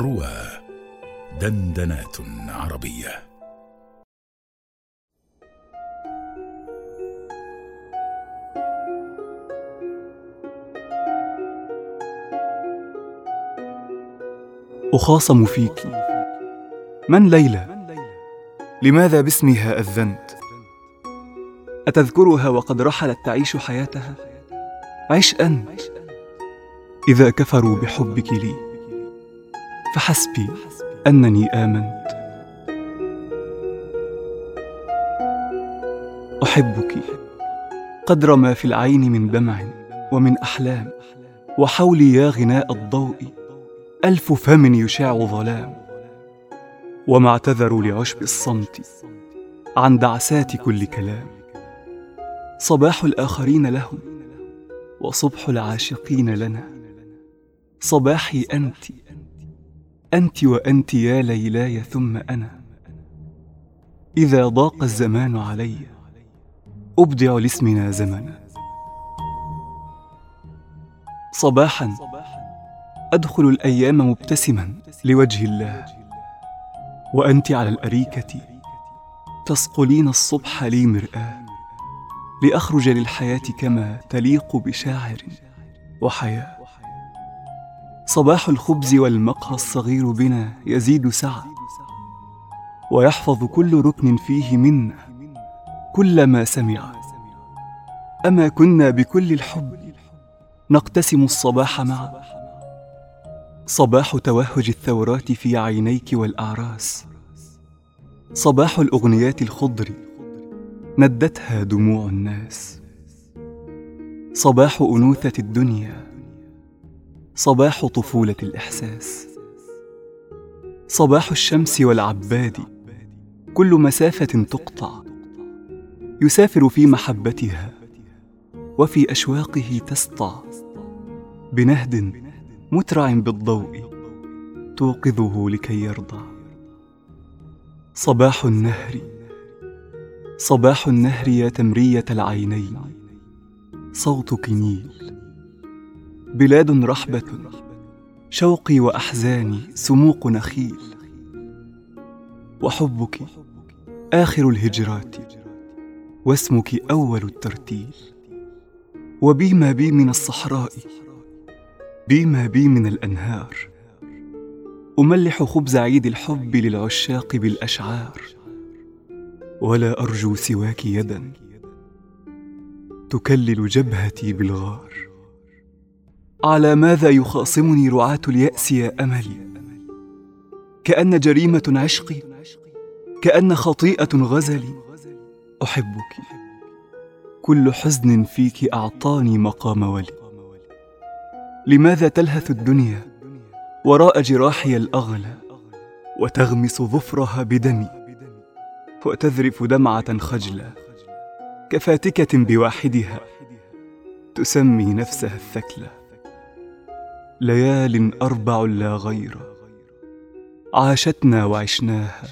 روى دندنات عربية. أخاصم فيك من ليلى؟ لماذا باسمها أذنت؟ أتذكرها وقد رحلت تعيش حياتها؟ عش أنت إذا كفروا بحبك لي. فحسبي أنني آمنت. أحبك قدر ما في العين من دمع ومن أحلام وحولي يا غناء الضوء ألف فم يشاع ظلام. وما اعتذروا لعشب الصمت عن دعسات كل كلام. صباح الآخرين لهم وصبح العاشقين لنا. صباحي أنت أنت وأنت يا ليلاي ثم أنا. إذا ضاق الزمان علي أبدع لاسمنا زمنا. صباحا أدخل الأيام مبتسما لوجه الله. وأنت على الأريكة تصقلين الصبح لي مرآة. لأخرج للحياة كما تليق بشاعر وحياة. صباح الخبز والمقهى الصغير بنا يزيد سعة ويحفظ كل ركن فيه منا كل ما سمع. أما كنا بكل الحب نقتسم الصباح معا. صباح توهج الثورات في عينيك والأعراس. صباح الأغنيات الخضر ندتها دموع الناس. صباح أنوثة الدنيا صباح طفولة الإحساس. صباح الشمس والعباد. كل مسافة تقطع. يسافر في محبتها. وفي أشواقه تسطع. بنهد مترع بالضوء. توقظه لكي يرضى. صباح النهر. صباح النهر يا تمرية العينين. صوتك نيل. بلاد رحبة. شوقي وأحزاني سموق نخيل. وحبك آخر الهجرات واسمك أول الترتيل. وبي ما بي من الصحراء بي ما بي من الأنهار. أملح خبز عيد الحب للعشاق بالأشعار. ولا أرجو سواك يدا تكلل جبهتي بالغار. على ماذا يخاصمني رعاة اليأس يا أملي؟ كأن جريمة عشقي كأن خطيئة غزلي. أحبك كل حزن فيك أعطاني مقام ولي. لماذا تلهث الدنيا وراء جراحي الأغلى وتغمس ظفرها بدمي وتذرف دمعة خجله كفاتكة بواحدها تسمي نفسها الثكلى؟ ليال أربع لا غير. عاشتنا وعشناها.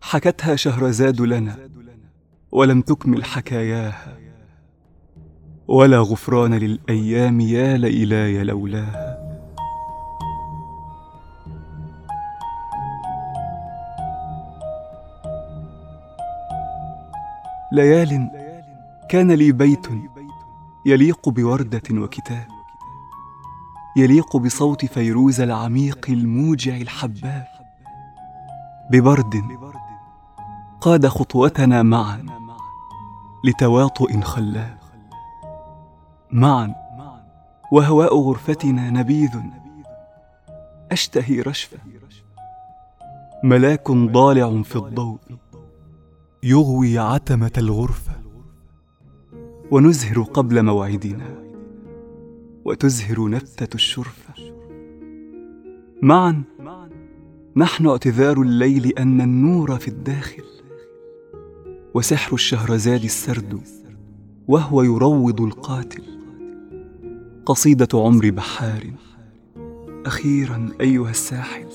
حكتها شهرزاد لنا ولم تكمل حكاياها. ولا غفران للأيام يا ليلاي لولاها. ليال كان لي بيت يليق بوردة وكتاب. يليق بصوت فيروز العميق الموجع الحباب. ببرد قاد خطوتنا معا لتواطؤ خلاب. معا وهواء غرفتنا نبيذ. أشتهي رشفة. ملاك ضالع في الضوء. يغوي عتمة الغرفة. ونزهر قبل موعدنا. وتزهر نبتة الشرفة. معا نحن اعتذار الليل أن النور في الداخل وسحر الشهرزاد السرد وهو يروض القاتل. قصيدة عمر بحار. أخيرا أيها الساحل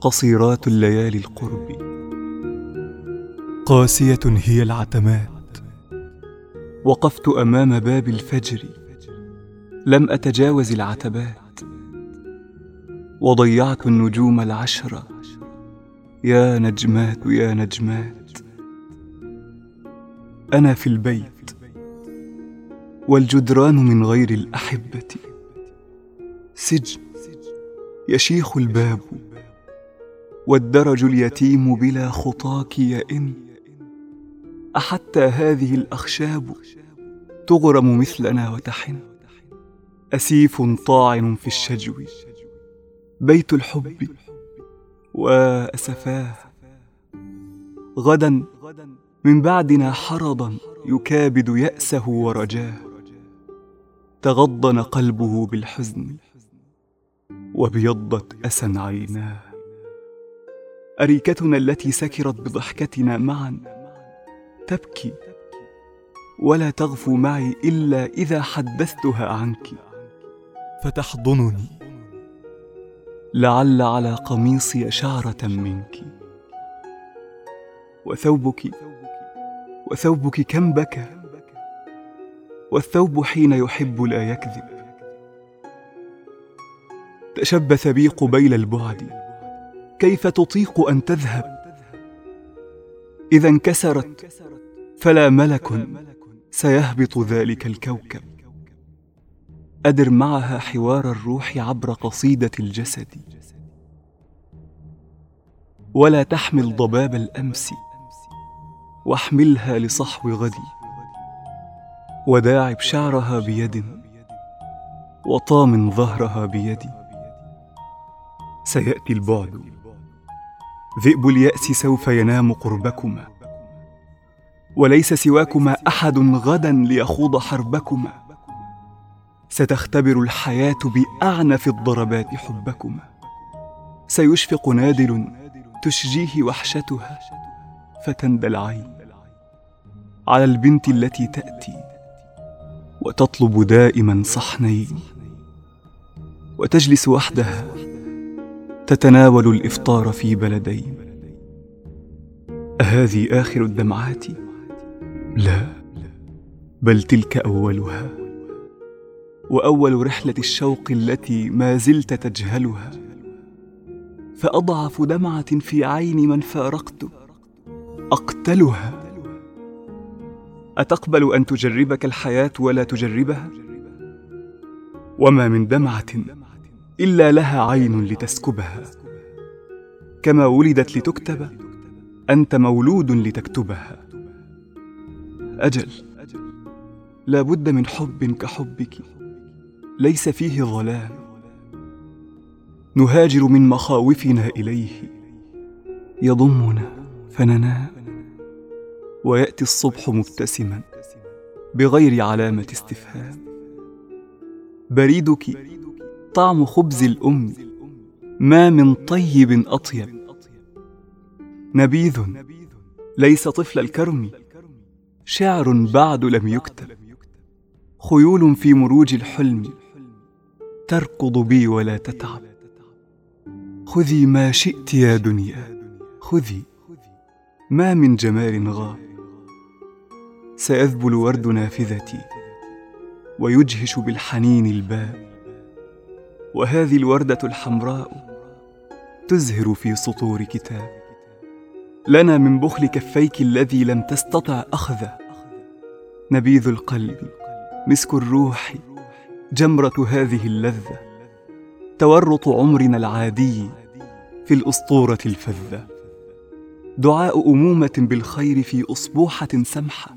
قصيرات الليالي القرب. قاسية هي العتمات وقفت أمام باب الفجر. لم أتجاوز العتبات وضيعت النجوم العشرة يا نجمات يا نجمات أنا في البيت والجدران من غير الأحبة. سجن يشيخ الباب والدرج اليتيم بلا خطاك يئن. أحتى هذه الأخشاب تغرم مثلنا وتحن. أسيف طاعن في الشجو. بيت الحب وأسفاه. غدا من بعدنا حرضا يكابد يأسه ورجاه. تغضن قلبه بالحزن وابيضت أسا عيناه. أريكتنا التي سكرت بضحكتنا معا تبكي. ولا تغفو معي إلا إذا حدثتها عنك. فتحضنني. لعل على قميصي شعرة منك. وثوبك وثوبك كم بكى والثوب حين يحب لا يكذب. تشبث بي قبيل البعد. كيف تطيق أن تذهب؟ إذا انكسرت فلا ملك سيهبط ذلك الكوكب. أدر معها حوار الروح عبر قصيدة الجسد. ولا تحمل ضباب الأمس واحملها لصحو غدي. وداعب شعرها بيد وطامن ظهرها بيدي سيأتي البعد. ذئب اليأس سوف ينام قربكما. وليس سواكما أحد غدا ليخوض حربكما. ستختبر الحياة بأعنف الضربات حبكما سيشفق نادل تشجيه وحشتها فتندى العين على البنت التي تأتي وتطلب دائما صحنين. وتجلس وحدها تتناول الإفطار في بلدين. اهذه آخر الدمعات؟ لا بل تلك أولها. وأول رحلة الشوق التي ما زلت تجهلها. فأضعف دمعة في عين من فارقت. أقتلها. أتقبل أن تجربك الحياة ولا تجربها؟ وما من دمعة إلا لها عين لتسكبها. كما ولدت لتكتب أنت مولود لتكتبها. أجل لا بد من حب كحبك. ليس فيه ظلام. نهاجر من مخاوفنا إليه. يضمنا فننام ويأتي الصبح مبتسما بغير علامة استفهام. بريدك طعم خبز الأم. ما من طيب أطيب. نبيذ ليس طفل الكرم. شعر بعد لم يكتب. خيول في مروج الحلم. تركض بي ولا تتعب. خذي ما شئت يا دنيا خذي. ما من جمال غاب. سيذبل ورد نافذتي ويجهش بالحنين الباب. وهذه الوردة الحمراء تزهر في سطور كتاب. لنا من بخل كفيك الذي لم تستطع أخذه. نبيذ القلب مسك الروح جمرة هذه اللذة تورط عمرنا العادي في الأسطورة الفذة. دعاء أمومة بالخير في أصبوحة سمحة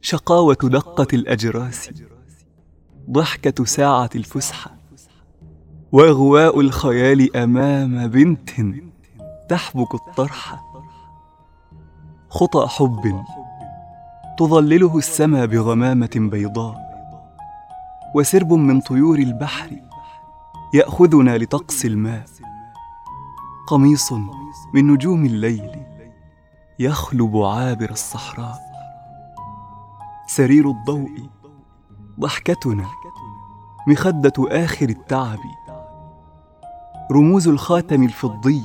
شقاوة دقة الأجراس ضحكة ساعة الفسحة وأغواء الخيال أمام بنت تحبك الطرحه خطى حب تظلله السما بغمامة بيضاء. وسرب من طيور البحر يأخذنا لطقس الماء. قميص من نجوم الليل يخلب عابر الصحراء. سرير الضوء ضحكتنا مخدة آخر التعب. رموز الخاتم الفضي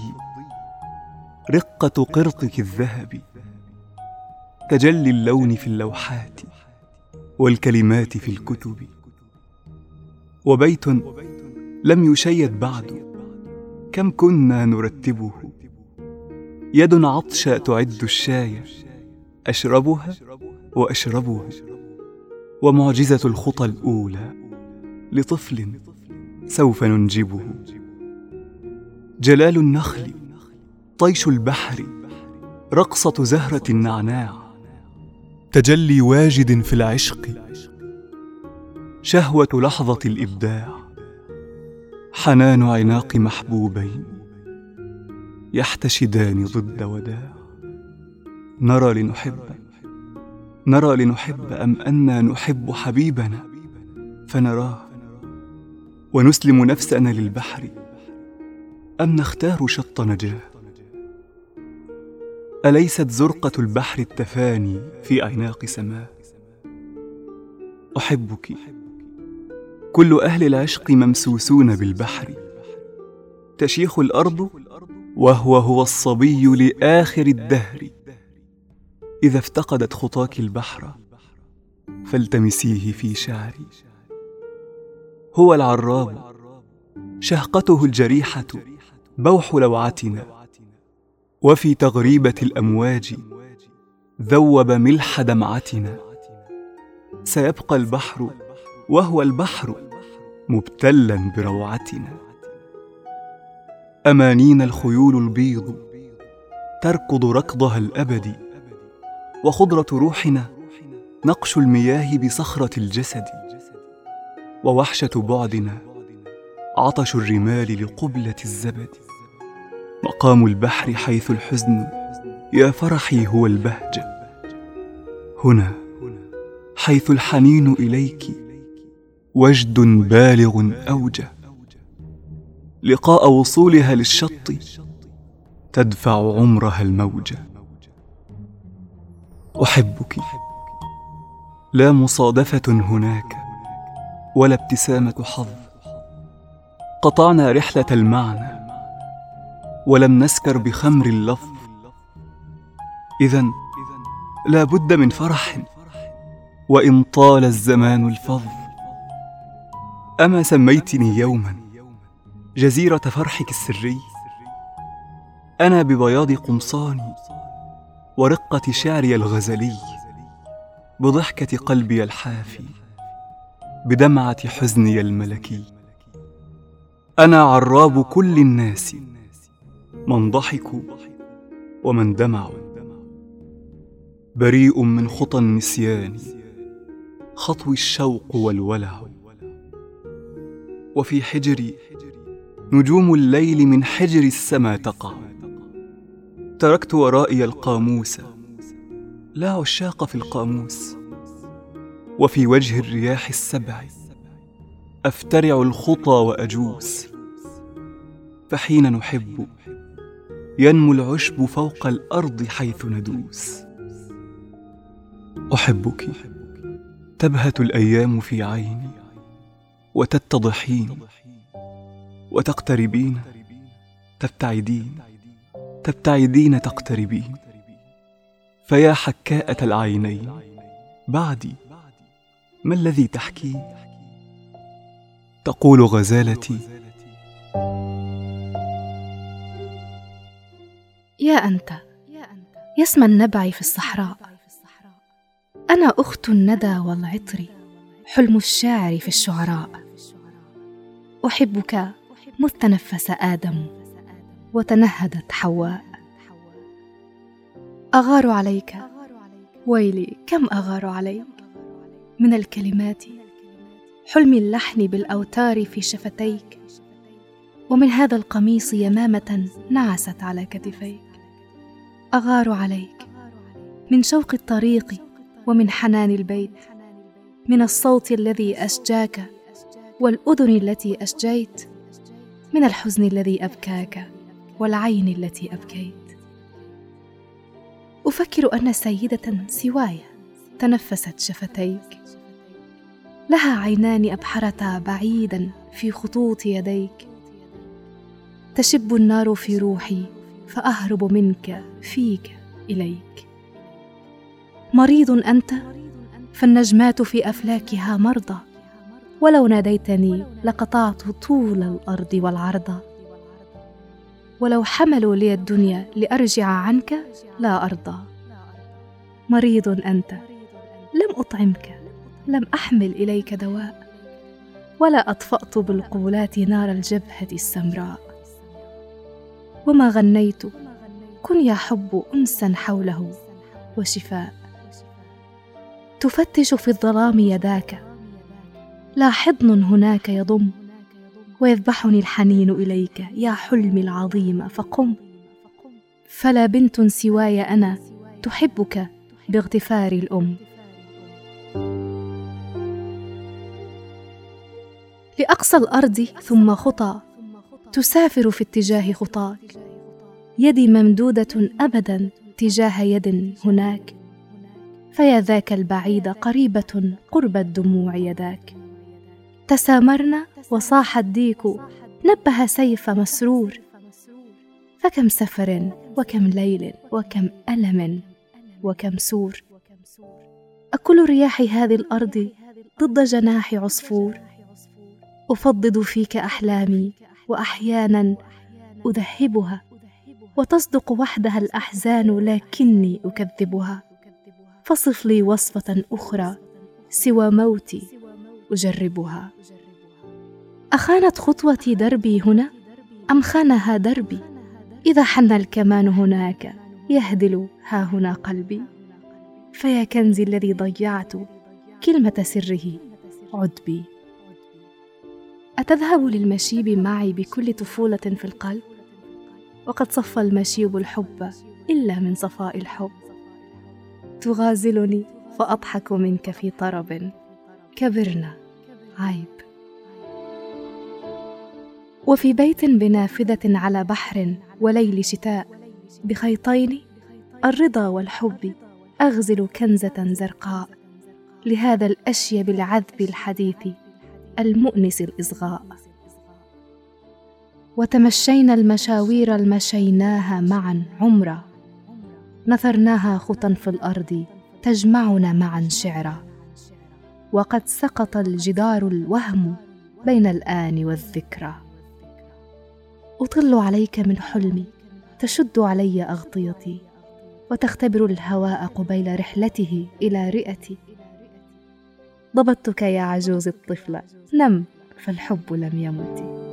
رقة قرطك الذهب. تجلي اللون في اللوحات والكلمات في الكتب. وبيت لم يشيد بعد. كم كنا نرتبه. يد عطشى تعد الشاي. أشربها وأشربه ومعجزة الخطى الأولى. لطفل سوف ننجبه. جلال النخل طيش البحر رقصة زهرة النعناع. تجلي واجد في العشق. شهوة لحظة الإبداع. حنان عناق محبوبين يحتشدان ضد وداع. نرى لنحب نرى لنحب أم أنا نحب حبيبنا؟ فنراه. ونسلم نفسنا للبحر أم نختار شط نجاة؟ أليست زرقة البحر التفاني في أعناق سماه أحبك كل أهل العشق ممسوسون بالبحر. تشيخ الأرض وهو هو الصبي لآخر الدهر. إذا افتقدت خطاك البحر فالتمسيه في شعري. هو العراب شهقته الجريحة بوح لوعتنا. وفي تغريبة الأمواج ذوب ملح دمعتنا. سيبقى البحر وهو البحر مبتلا بروعتنا. أمانينا الخيول البيض تركض ركضها الأبدي وخضرة روحنا نقش المياه بصخرة الجسد ووحشة بعدنا عطش الرمال لقبلة الزبد. مقام البحر حيث الحزن يا فرحي هو البهجة. هنا حيث الحنين إليك وجد بالغ أوجه لقاء وصولها للشط تدفع عمرها الموجة أحبك. لا مصادفة هناك ولا ابتسامة حظ. قطعنا رحلة المعنى ولم نسكر بخمر اللفظ. إذا لا بد من فرح وإن طال الزمان الفظ. أما سميتني يوما جزيرة فرحك السري أنا ببياض قمصاني ورقة شعري الغزلي بضحكة قلبي الحافي بدمعة حزني الملكي. أنا عراب كل الناس من ضحكوا ومن دمعوا. بريء من خطى النسيان خطو الشوق والولع وفي حجري. نجوم الليل من حجر السما تقع. تركت ورائي القاموس. لا عشاق في القاموس. وفي وجه الرياح السبع. أفترع الخطى وأجوس. فحين نحب. ينمو العشب فوق الأرض حيث ندوس. أحبك. تبهت الأيام في عيني. وتتضحين وتقتربين تبتعدين تبتعدين تقتربين. فيا حكاءة العينين بعدي ما الذي تحكين تقول غزالتي. يا أنت اسم النبع في الصحراء. أنا أخت الندى والعطر حلم الشاعر في الشعراء. أحبك. مذ تنفس آدم وتنهدت حواء. أغار عليك. ويلي كم أغار عليك من الكلمات حلم اللحن بالأوتار في شفتيك. ومن هذا القميص يمامة نعست على كتفيك. أغار عليك. من شوق الطريق ومن حنان البيت. من الصوت الذي أشجاك والأذن التي أشجيت من الحزن الذي أبكاك والعين التي أبكيت. أفكر أن سيدة سواي تنفست شفتيك. لها عينان أبحرتا بعيدا في خطوط يديك. تشب النار في روحي فأهرب منك فيك إليك. مريض أنت فالنجمات في أفلاكها مرضى. ولو ناديتني لقطعت طول الأرض والعرض. ولو حملوا لي الدنيا لأرجع عنك لا أرضى. مريض أنت لم أطعمك لم أحمل إليك دواء. ولا أطفأت بالقولات نار الجبهة السمراء. وما غنيت كن يا حب انسا حوله وشفاء. تفتش في الظلام يداك لا حضن هناك يضم ويذبحني الحنين إليك يا حلمي العظيم فقم. فلا بنت سواي أنا تحبك باغتفار الأم. لأقصى الأرض ثم خطى تسافر في اتجاه خطاك. يدي ممدودة ابدا تجاه يد هناك. فيا ذاك البعيد قريبة قرب الدموع يداك. تسامرنا وصاح الديك نبه سيف مسرور فكم سفر وكم ليل وكم ألم وكم سور. أكل رياح هذه الأرض ضد جناح عصفور. افضض فيك أحلامي وأحيانا أذهبها وتصدق وحدها الأحزان لكني أكذبها. فصف لي وصفة أخرى سوى موتي أجربها. أخانت خطوتي دربي هنا؟ أم خانها دربي؟ إذا حن الكمان هناك يهدل ها هنا قلبي. فيا كنزي الذي ضيعت كلمة سره عدبي. أتذهب للمشيب معي بكل طفولة في القلب؟ وقد صفى المشيب الحب إلا من صفاء الحب. تغازلني فأضحك منك في طرب. كبرنا. عيب. وفي بيت بنافذة على بحر وليل شتاء بخيطين الرضا والحب أغزل كنزة زرقاء. لهذا الأشيب العذب الحديث المؤنس الإصغاء. وتمشينا المشاوير المشيناها معا عمرا نثرناها خطا في الأرض تجمعنا معا شعرا وقد سقط الجدار الوهم بين الآن والذكرى. أطل عليك من حلمي تشد علي أغطيتي وتختبر الهواء قبيل رحلته إلى رئتي. ضبطتك يا عجوز الطفله نم فالحب لم يمت.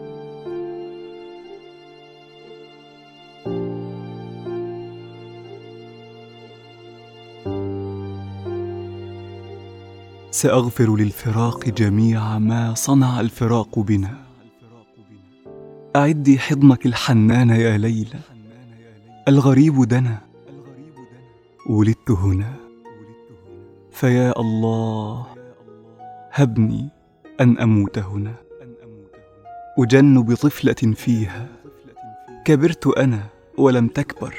سأغفر للفراق جميع ما صنع الفراق بنا. أعدي حضنك الحنان يا ليلى. الغريب دنا. ولدت هنا. فيا الله هبني أن أموت هنا. أجن بطفلة فيها. كبرت أنا ولم تكبر.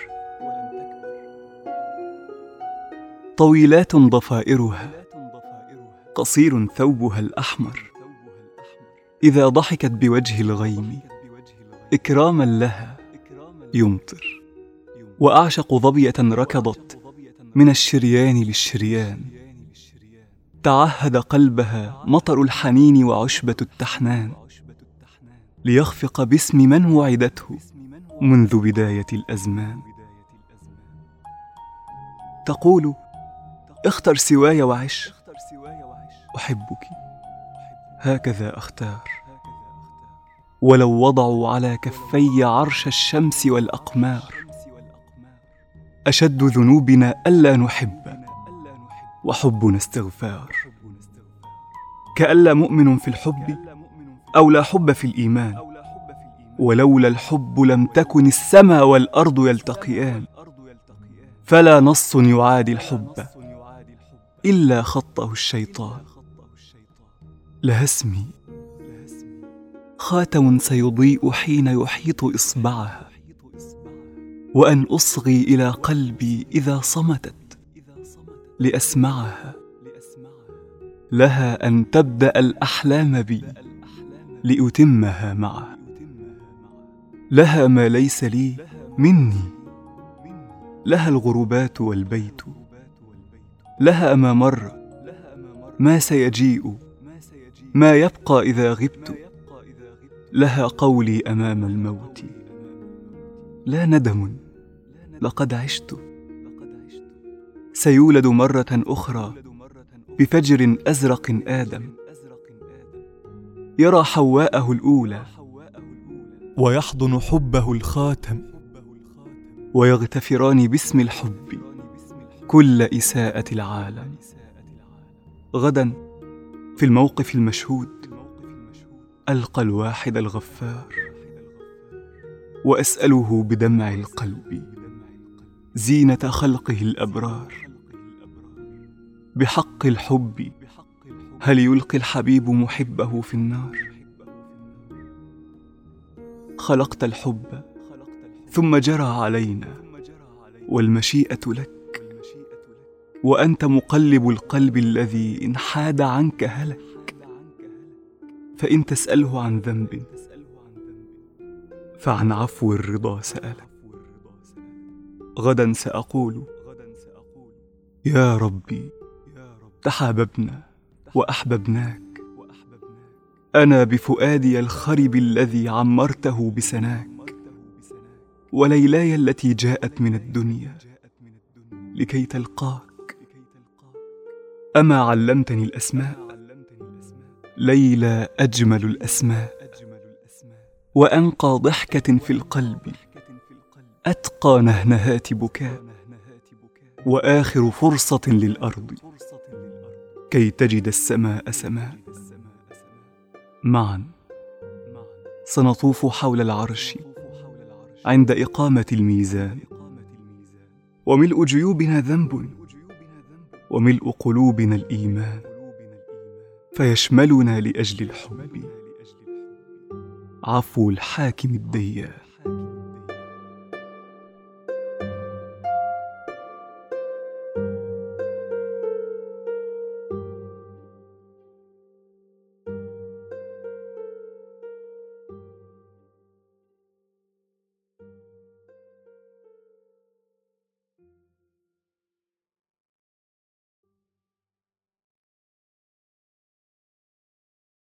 طويلات ضفائرها. قصير ثوبها الأحمر. إذا ضحكت بوجه الغيم إكراما لها يمطر. وأعشق ظبية ركضت من الشريان للشريان. تعهد قلبها مطر الحنين وعشبة التحنان. ليخفق باسم من وعدته منذ بداية الأزمان. تقول اختر سواي وعش. أحبك. هكذا أختار. ولو وضعوا على كفي عرش الشمس والأقمار أشد ذنوبنا ألا نحب وحبنا استغفار. كألا مؤمن في الحب أو لا حب في الإيمان ولولا الحب لم تكن السما والأرض يلتقيان فلا نص يعادي الحب إلا خطه الشيطان. لها اسمي خاتم سيضيء حين يحيط إصبعها وأن أصغي إلى قلبي إذا صمتت لاسمعها لها أن تبدأ الأحلام بي لأتمها معها لها ما ليس لي مني. لها الغربات والبيت. لها ما مر ما سيجيء. ما يبقى إذا غبت. لها قولي أمام الموت. لا ندم. لقد عشت. سيولد مرة أخرى بفجر أزرق آدم. يرى حواءه الأولى. ويحضن حبه الخاتم. ويغتفران باسم الحب. كل إساءة العالم. غدا. في الموقف المشهود. ألقى الواحد الغفار. وأسأله بدمع القلب زينة خلقه الأبرار. بحق الحب هل يلقي الحبيب محبه في النار؟ خلقت الحب ثم جرى علينا والمشيئة لك. وأنت مقلب القلب الذي ان حاد عنك هلك. فإن تسأله عن ذنب فعن عفو الرضا سألك. غدا سأقول يا ربي تحاببنا وأحببناك. أنا بفؤادي الخرب الذي عمرته بسناك. وليلاي التي جاءت من الدنيا لكي تلقاك. أما علمتني الأسماء ليلى أجمل الأسماء. وأنقى ضحكة في القلب أتقى نهنهات بكاء. وآخر فرصة للأرض كي تجد السماء سماء. معا سنطوف حول العرش عند إقامة الميزان. وملء جيوبنا ذنب وملء قلوبنا الإيمان فيشملنا لأجل الحب. عفو الحاكم الديان.